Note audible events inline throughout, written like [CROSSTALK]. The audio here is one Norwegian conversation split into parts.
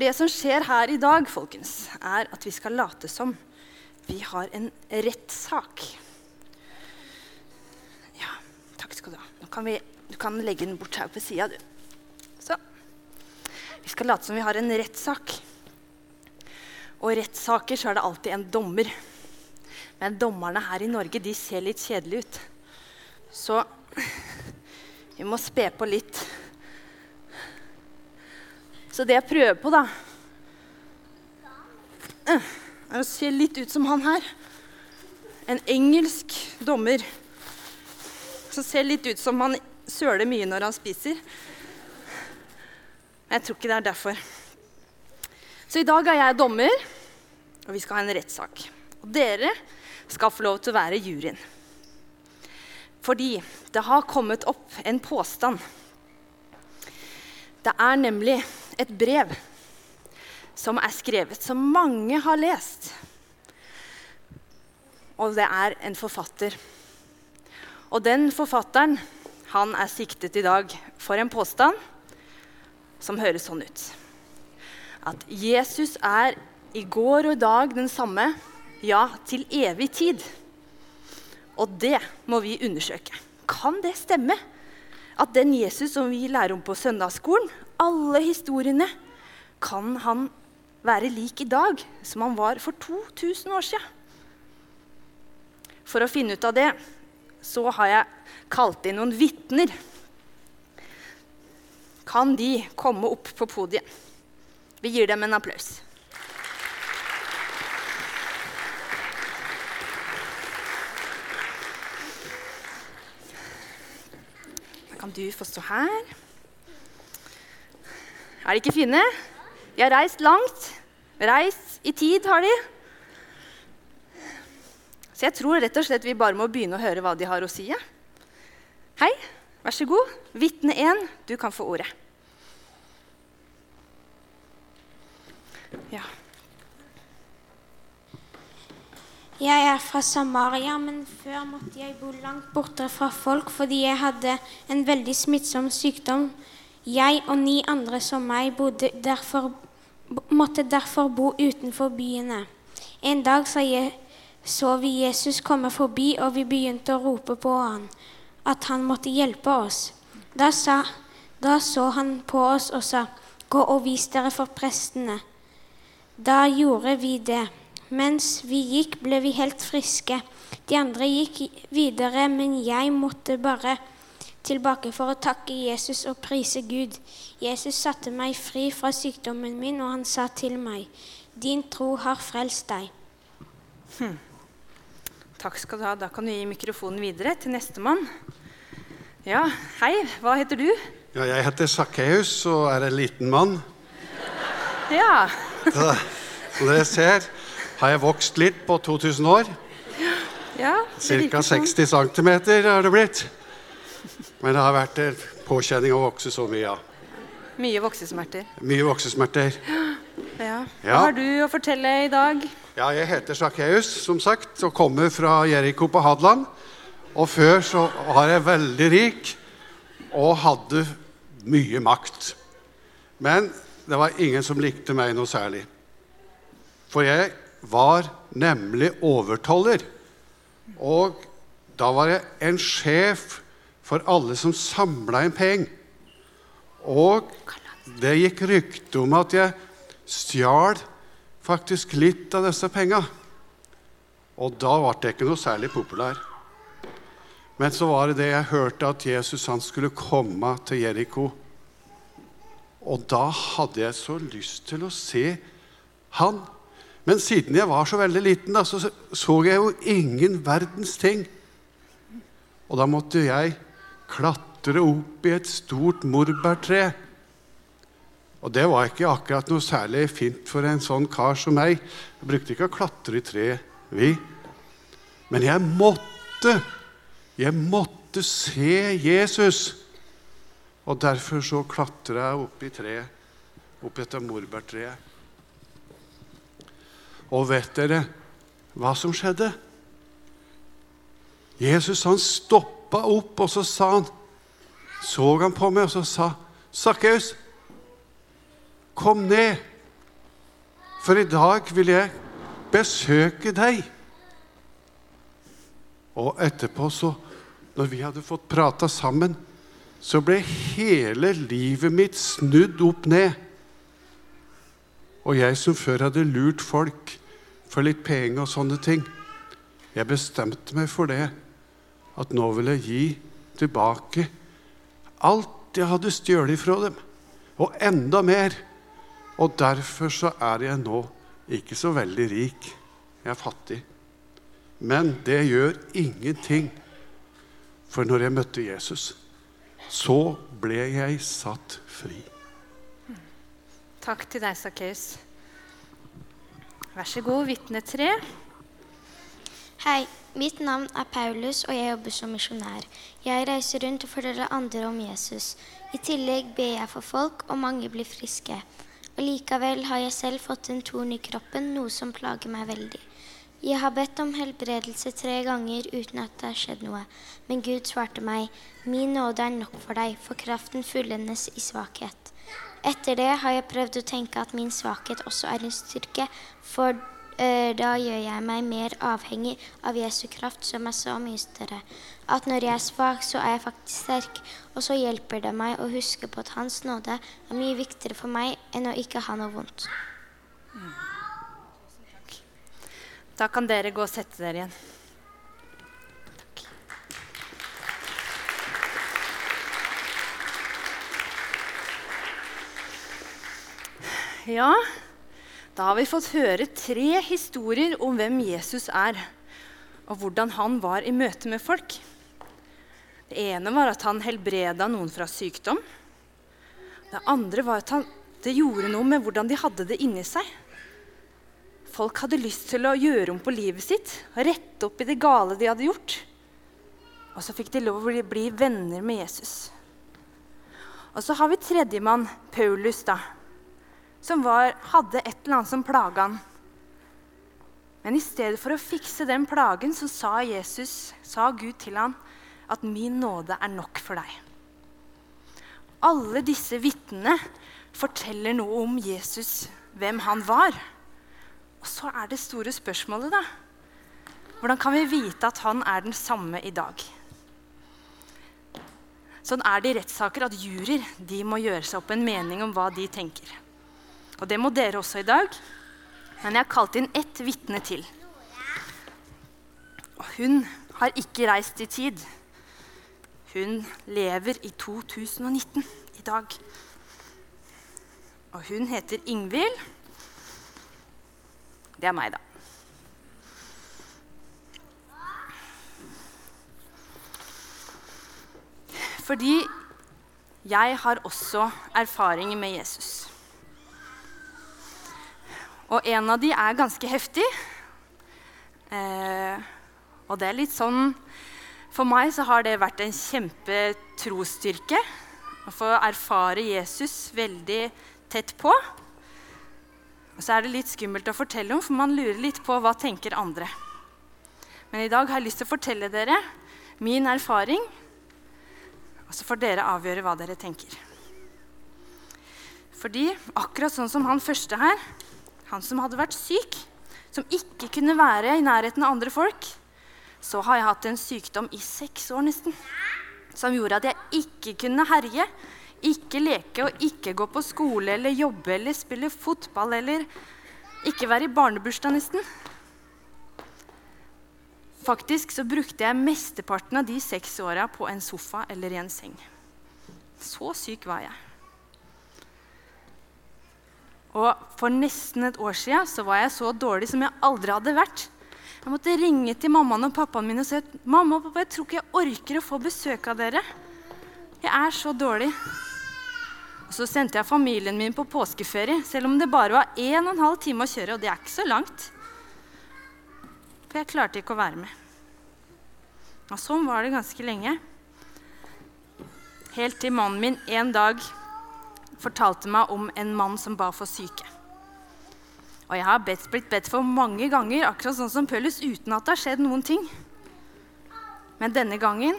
Det som skjer her i dag, folkens, er at vi skal late som vi har en rettssak. Ja, takk skal du ha. Nå kan vi, du kan legge den bort her på sida, du. Så. Vi skal late som vi har en rettssak. Og rettssaker så er det alltid en dommer. Men dommerne her i Norge de ser litt kjedelige ut. Så vi må spe på litt. Så det jeg prøver på, da, eh, er å se litt ut som han her. En engelsk dommer som ser litt ut som han søler mye når han spiser. Men jeg tror ikke det er derfor. Så i dag er jeg dommer, og vi skal ha en rettssak. Og dere skal få lov til å være juryen. Fordi det har kommet opp en påstand. Det er nemlig et brev som er skrevet, som mange har lest. Og det er en forfatter. Og den forfatteren han er siktet i dag for en påstand som høres sånn ut. At Jesus er i går og i dag den samme, ja, til evig tid. Og det må vi undersøke. Kan det stemme? At den Jesus som vi lærer om på søndagsskolen, alle historiene, kan han være lik i dag som han var for 2000 år siden? For å finne ut av det så har jeg kalt inn noen vitner. Kan de komme opp på podiet? Vi gir dem en applaus. Kan du få stå her. Er de ikke fine? De har reist langt. Reist i tid, har de. Så jeg tror rett og slett vi bare må begynne å høre hva de har å si. Hei, vær så god. Vitne 1, du kan få ordet. Ja. Jeg er fra Samaria, men før måtte jeg bo langt borte fra folk fordi jeg hadde en veldig smittsom sykdom. Jeg og ni andre som meg derfor, måtte derfor bo utenfor byene. En dag sa jeg, så vi Jesus komme forbi, og vi begynte å rope på han, at han måtte hjelpe oss. Da, sa, da så han på oss og sa, gå og vis dere for prestene. Da gjorde vi det. Mens vi gikk, ble vi helt friske. De andre gikk videre, men jeg måtte bare tilbake for å takke Jesus og prise Gud. Jesus satte meg fri fra sykdommen min, og han sa til meg, din tro har frelst deg. Takk skal du ha. Da kan du gi mikrofonen videre til nestemann. Ja, hei. Hva heter du? Ja, jeg heter Sakkeus og er en liten mann. Ja. Så, som dere ser, har jeg vokst litt på 2000 år. ja Ca. sånn. 60 cm har det blitt. Men det har vært en påkjenning å vokse så mye. Ja. Mye voksesmerter. Mye voksesmerter. [GASPS] Ja. Hva har du å fortelle i dag? Ja, jeg heter Sakkeus, som sagt, og kommer fra Jeriko på Hadeland. Og før så var jeg veldig rik og hadde mye makt. Men det var ingen som likte meg noe særlig. For jeg var nemlig overtoller. Og da var jeg en sjef for alle som samla inn penger. Og det gikk rykte om at jeg stjal faktisk litt av disse penga. Og da ble jeg ikke noe særlig populær. Men så var det det jeg hørte at Jesus han skulle komme til Jeriko. Og da hadde jeg så lyst til å se han. Men siden jeg var så veldig liten, da, så så jeg jo ingen verdens ting. Og da måtte jeg klatre opp i et stort morbærtre. Og det var ikke akkurat noe særlig fint for en sånn kar som meg. Jeg brukte ikke å klatre i tre, vi. Men jeg måtte. Jeg måtte se Jesus. Og derfor så klatra jeg opp i treet, opp etter morbærtreet. Og vet dere hva som skjedde? Jesus han stoppa opp, og så sa han Så han på meg, og så sa Sakkeus, kom ned. For i dag vil jeg besøke deg. Og etterpå, så, når vi hadde fått prata sammen, så ble hele livet mitt snudd opp ned. Og jeg som før hadde lurt folk for litt penger og sånne ting, jeg bestemte meg for det, at nå vil jeg gi tilbake alt jeg hadde stjålet fra dem, og enda mer. Og derfor så er jeg nå ikke så veldig rik. Jeg er fattig. Men det gjør ingenting. For når jeg møtte Jesus, så ble jeg satt fri. Takk til deg, Sakkeus. Vær så god, vitne tre. Hei, mitt navn er Paulus, og jeg jobber som misjonær. Jeg reiser rundt og forteller andre om Jesus. I tillegg ber jeg for folk, og mange blir friske. Og likevel har jeg selv fått en torn i kroppen, noe som plager meg veldig. Jeg har bedt om helbredelse tre ganger uten at det har skjedd noe. Men Gud svarte meg, min nåde er nok for deg, for kraften fullendes i svakhet. Etter det har jeg prøvd å tenke at min svakhet også er en styrke, for da gjør jeg meg mer avhengig av Jesu kraft, som er så mye større. At når jeg er svak, så er jeg faktisk sterk. Og så hjelper det meg å huske på at Hans nåde er mye viktigere for meg enn å ikke ha noe vondt. Da kan dere gå og sette dere igjen. Takk. Ja, da har vi fått høre tre historier om hvem Jesus er, og hvordan han var i møte med folk. Det ene var at han helbreda noen fra sykdom. Det andre var at han, det gjorde noe med hvordan de hadde det inni seg. Folk hadde lyst til å gjøre om på livet sitt, rette opp i det gale de hadde gjort. Og så fikk de lov å bli, bli venner med Jesus. Og så har vi tredjemann, Paulus, da, som var, hadde et eller annet som plaga han. Men i stedet for å fikse den plagen, så sa Jesus, sa Gud til han, at 'min nåde er nok for deg'. Alle disse vitnene forteller noe om Jesus, hvem han var. Og så er det store spørsmålet, da. Hvordan kan vi vite at han er den samme i dag? Sånn er det i rettssaker at juryer de må gjøre seg opp en mening om hva de tenker. Og det må dere også i dag. Men jeg har kalt inn ett vitne til. Og hun har ikke reist i tid. Hun lever i 2019 i dag. Og hun heter Ingvild. Det er meg, da. Fordi jeg har også erfaring med Jesus. Og en av de er ganske heftig. Eh, og det er litt sånn For meg så har det vært en kjempetrosstyrke å få erfare Jesus veldig tett på. Og så er det litt skummelt å fortelle om, for man lurer litt på hva tenker andre. Men i dag har jeg lyst til å fortelle dere min erfaring, og så får dere avgjøre hva dere tenker. Fordi akkurat sånn som han første her, han som hadde vært syk, som ikke kunne være i nærheten av andre folk, så har jeg hatt en sykdom i seks år nesten. Som gjorde at jeg ikke kunne herje, ikke leke og ikke gå på skole eller jobbe eller spille fotball eller ikke være i barnebursdag nesten. Faktisk så brukte jeg mesteparten av de seks åra på en sofa eller i en seng. Så syk var jeg. Og for nesten et år siden så var jeg så dårlig som jeg aldri hadde vært. Jeg måtte ringe til mammaen og pappaen min og si at mamma og pappa, jeg tror ikke jeg orker å få besøk av dere. Jeg er så dårlig. Og så sendte jeg familien min på påskeferie, selv om det bare var 1 12 time å kjøre. Og det er ikke så langt. For jeg klarte ikke å være med. Og sånn var det ganske lenge. Helt til mannen min en dag fortalte meg om en mann som ba for syke. Og jeg har bedt, blitt bedt for mange ganger, akkurat sånn som Pøllus, uten at det har skjedd noen ting. Men denne gangen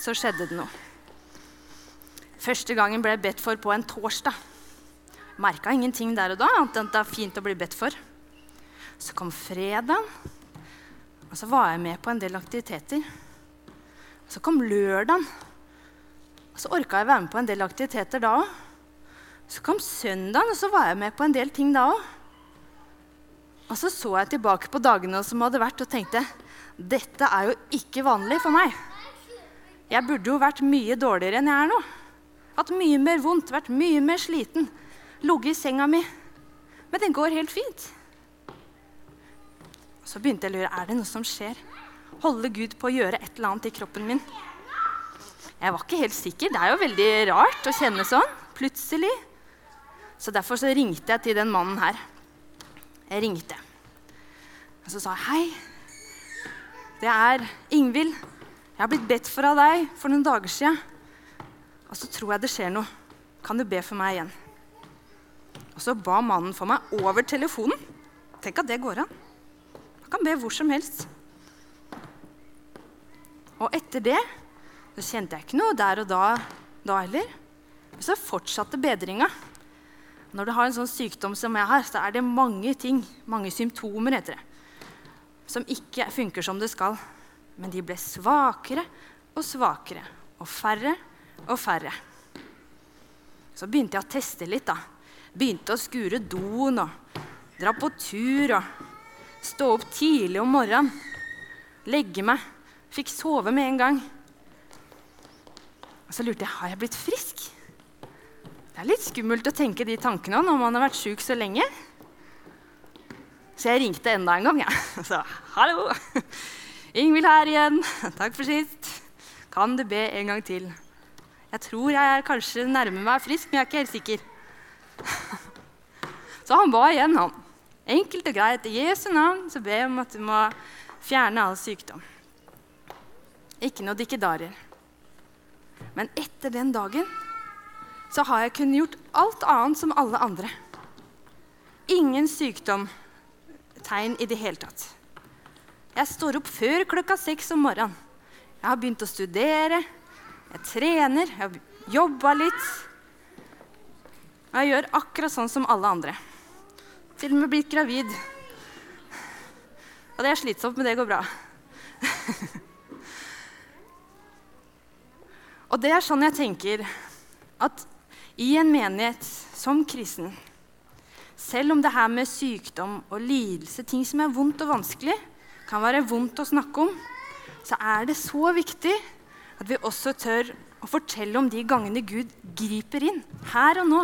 så skjedde det noe. Første gangen ble jeg bedt for på en torsdag. Merka ingenting der og da, annet enn at det er fint å bli bedt for. Så kom fredagen, og så var jeg med på en del aktiviteter. Så kom lørdagen, så orka jeg være med på en del aktiviteter da òg. Så kom søndagen, og så var jeg med på en del ting da òg. Og så så jeg tilbake på dagene som hadde vært, og tenkte dette er jo ikke vanlig for meg. Jeg burde jo vært mye dårligere enn jeg er nå. Hatt mye mer vondt, vært mye mer sliten. Ligget i senga mi. Men det går helt fint. Så begynte jeg å lure er det noe som skjer. Holder Gud på å gjøre et eller annet i kroppen min? Jeg var ikke helt sikker. Det er jo veldig rart å kjenne sånn. Plutselig. Så derfor så ringte jeg til den mannen her. Jeg ringte. Og så sa jeg hei. Det er Ingvild. Jeg har blitt bedt for av deg for noen dager sia. Og så tror jeg det skjer noe. Kan du be for meg igjen? Og så ba mannen for meg over telefonen. Tenk at det går an. Man kan be hvor som helst. Og etter det så kjente jeg ikke noe der og da da heller. Men så fortsatte bedringa. Når du har en sånn sykdom som jeg har, så er det mange ting, mange symptomer, heter det, som ikke funker som det skal. Men de ble svakere og svakere og færre og færre. Så begynte jeg å teste litt. da. Begynte å skure doen og dra på tur og stå opp tidlig om morgenen. Legge meg. Fikk sove med en gang. Og så lurte jeg har jeg blitt frisk. Det er litt skummelt å tenke de tankene når man har vært sjuk så lenge. Så jeg ringte enda en gang. Ja. [LAUGHS] Så hallo! Ingvild her igjen. Takk for sist. Kan du be en gang til? Jeg tror jeg er kanskje nærmer meg frisk, men jeg er ikke helt sikker. [LAUGHS] Så han ba igjen, han. Enkelt og greit. I Jesu navn så ber jeg om at du må fjerne all sykdom. Ikke noe dikkedarer. Men etter den dagen så har jeg kunnet gjort alt annet som alle andre. Ingen sykdomtegn i det hele tatt. Jeg står opp før klokka seks om morgenen. Jeg har begynt å studere, jeg trener, jeg har jobba litt. Og jeg gjør akkurat sånn som alle andre. Til og med blitt gravid. Og det er slitsomt, men det går bra. [LAUGHS] og det er sånn jeg tenker at i en menighet som kristen, selv om det her med sykdom og lidelse, ting som er vondt og vanskelig, kan være vondt å snakke om, så er det så viktig at vi også tør å fortelle om de gangene Gud griper inn her og nå.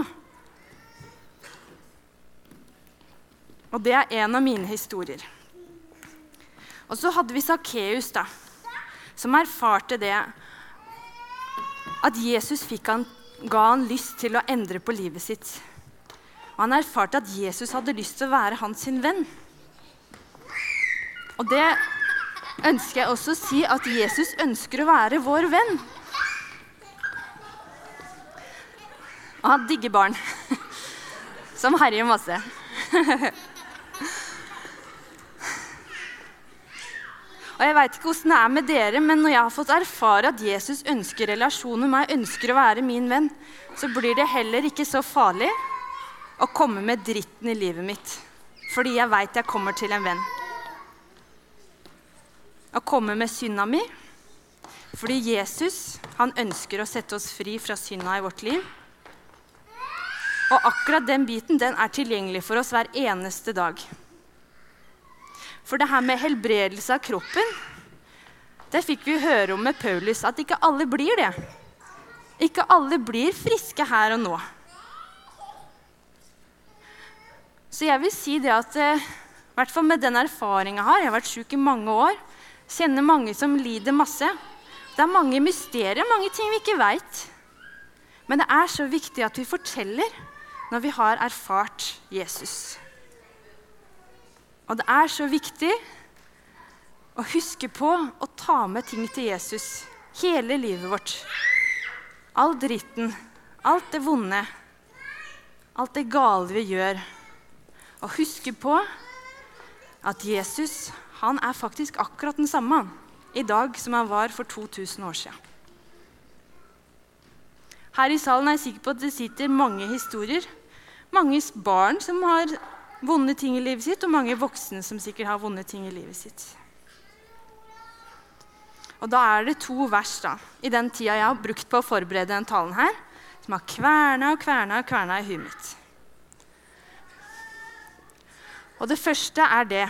Og det er en av mine historier. Og så hadde vi Sakkeus, da, som erfarte det at Jesus han, ga han lyst til å endre på livet sitt. Og han erfarte at Jesus hadde lyst til å være hans sin venn. Og det ønsker jeg også å si at Jesus ønsker å være vår venn. Og han digger barn [LAUGHS] som herjer masse. [LAUGHS] Og jeg veit ikke åssen det er med dere, men når jeg har fått erfare at Jesus ønsker relasjon med meg, ønsker å være min venn, så blir det heller ikke så farlig å komme med dritten i livet mitt. Fordi jeg veit jeg kommer til en venn å komme med synda mi. Fordi Jesus han ønsker å sette oss fri fra synda i vårt liv. Og akkurat den biten den er tilgjengelig for oss hver eneste dag. For det her med helbredelse av kroppen, det fikk vi høre om med Paulus, at ikke alle blir det. Ikke alle blir friske her og nå. Så jeg vil si det at eh, i hvert fall med den erfaringa jeg har, jeg har vært sjuk i mange år, Kjenner mange som lider masse. Det er mange mysterier, mange ting vi ikke veit. Men det er så viktig at vi forteller når vi har erfart Jesus. Og det er så viktig å huske på å ta med ting til Jesus hele livet vårt. All dritten, alt det vonde, alt det gale vi gjør. Og huske på at Jesus han er faktisk akkurat den samme i dag som han var for 2000 år siden. Her i salen er jeg sikker på at det sitter mange historier, mange barn som har vonde ting i livet sitt, og mange voksne som sikkert har vonde ting i livet sitt. Og da er det to vers da, i den tida jeg har brukt på å forberede den talen her, som har kverna og kverna og kverna i huet mitt. Og det første er det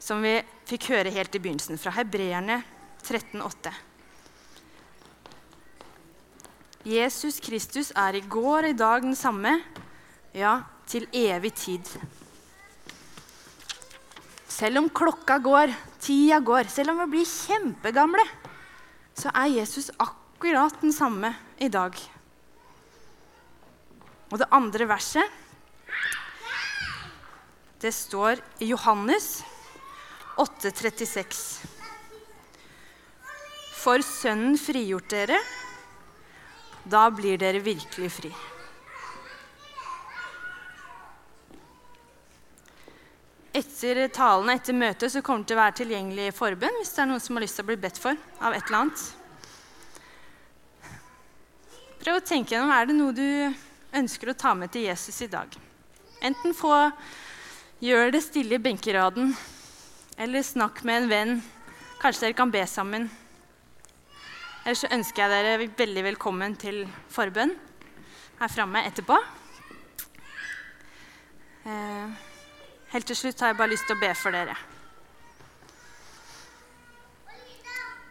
som vi fikk høre helt i begynnelsen, fra Hebreerne 13,8. Jesus Kristus er i går og i dag den samme, ja, til evig tid. Selv om klokka går, tida går, selv om vi blir kjempegamle, så er Jesus akkurat den samme i dag. Og det andre verset det står i Johannes 8,36. For Sønnen frigjort dere, da blir dere virkelig fri. Etter talene etter møtet så kommer det til å være tilgjengelig i forbønn hvis det er noen som har lyst til å bli bedt for av et eller annet. Prøv å tenke gjennom er det noe du ønsker å ta med til Jesus i dag. Enten få gjøre det stille i benkeraden, eller snakk med en venn. Kanskje dere kan be sammen. Eller så ønsker jeg dere veldig velkommen til forbønn her framme etterpå. Eh, Helt til slutt har jeg bare lyst til å be for dere.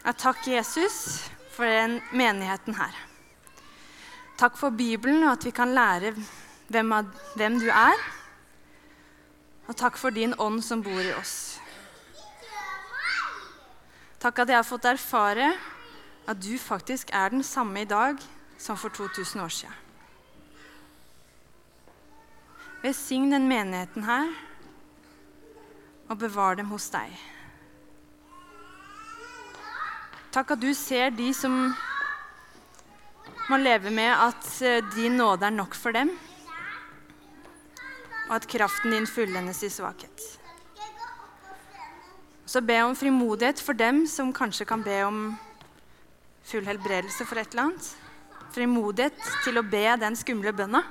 Jeg takker Jesus for den menigheten her. Takk for Bibelen og at vi kan lære hvem, hvem du er. Og takk for din ånd som bor i oss. Takk at jeg har fått erfare at du faktisk er den samme i dag som for 2000 år siden. Velsign den menigheten her og bevar dem hos deg. Takk at du ser de som må leve med at eh, din nåde er nok for dem, og at kraften din fullendes i svakhet. Så be om frimodighet for dem som kanskje kan be om full helbredelse for et eller annet. Frimodighet til å be den skumle bønna.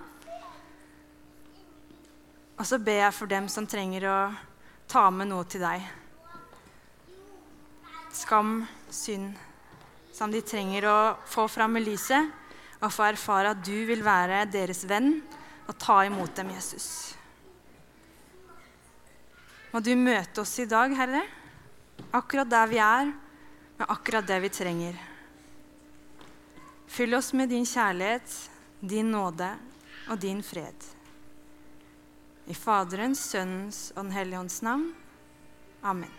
Og så ber jeg for dem som trenger å ta med noe til deg. Skam, synd, som de trenger å få fram i lyset og få erfare at du vil være deres venn og ta imot dem, Jesus. Må du møte oss i dag, Herre, akkurat der vi er, med akkurat det vi trenger. Fyll oss med din kjærlighet, din nåde og din fred. I Faderens, Sønnens og Den hellige ånds navn. Amen.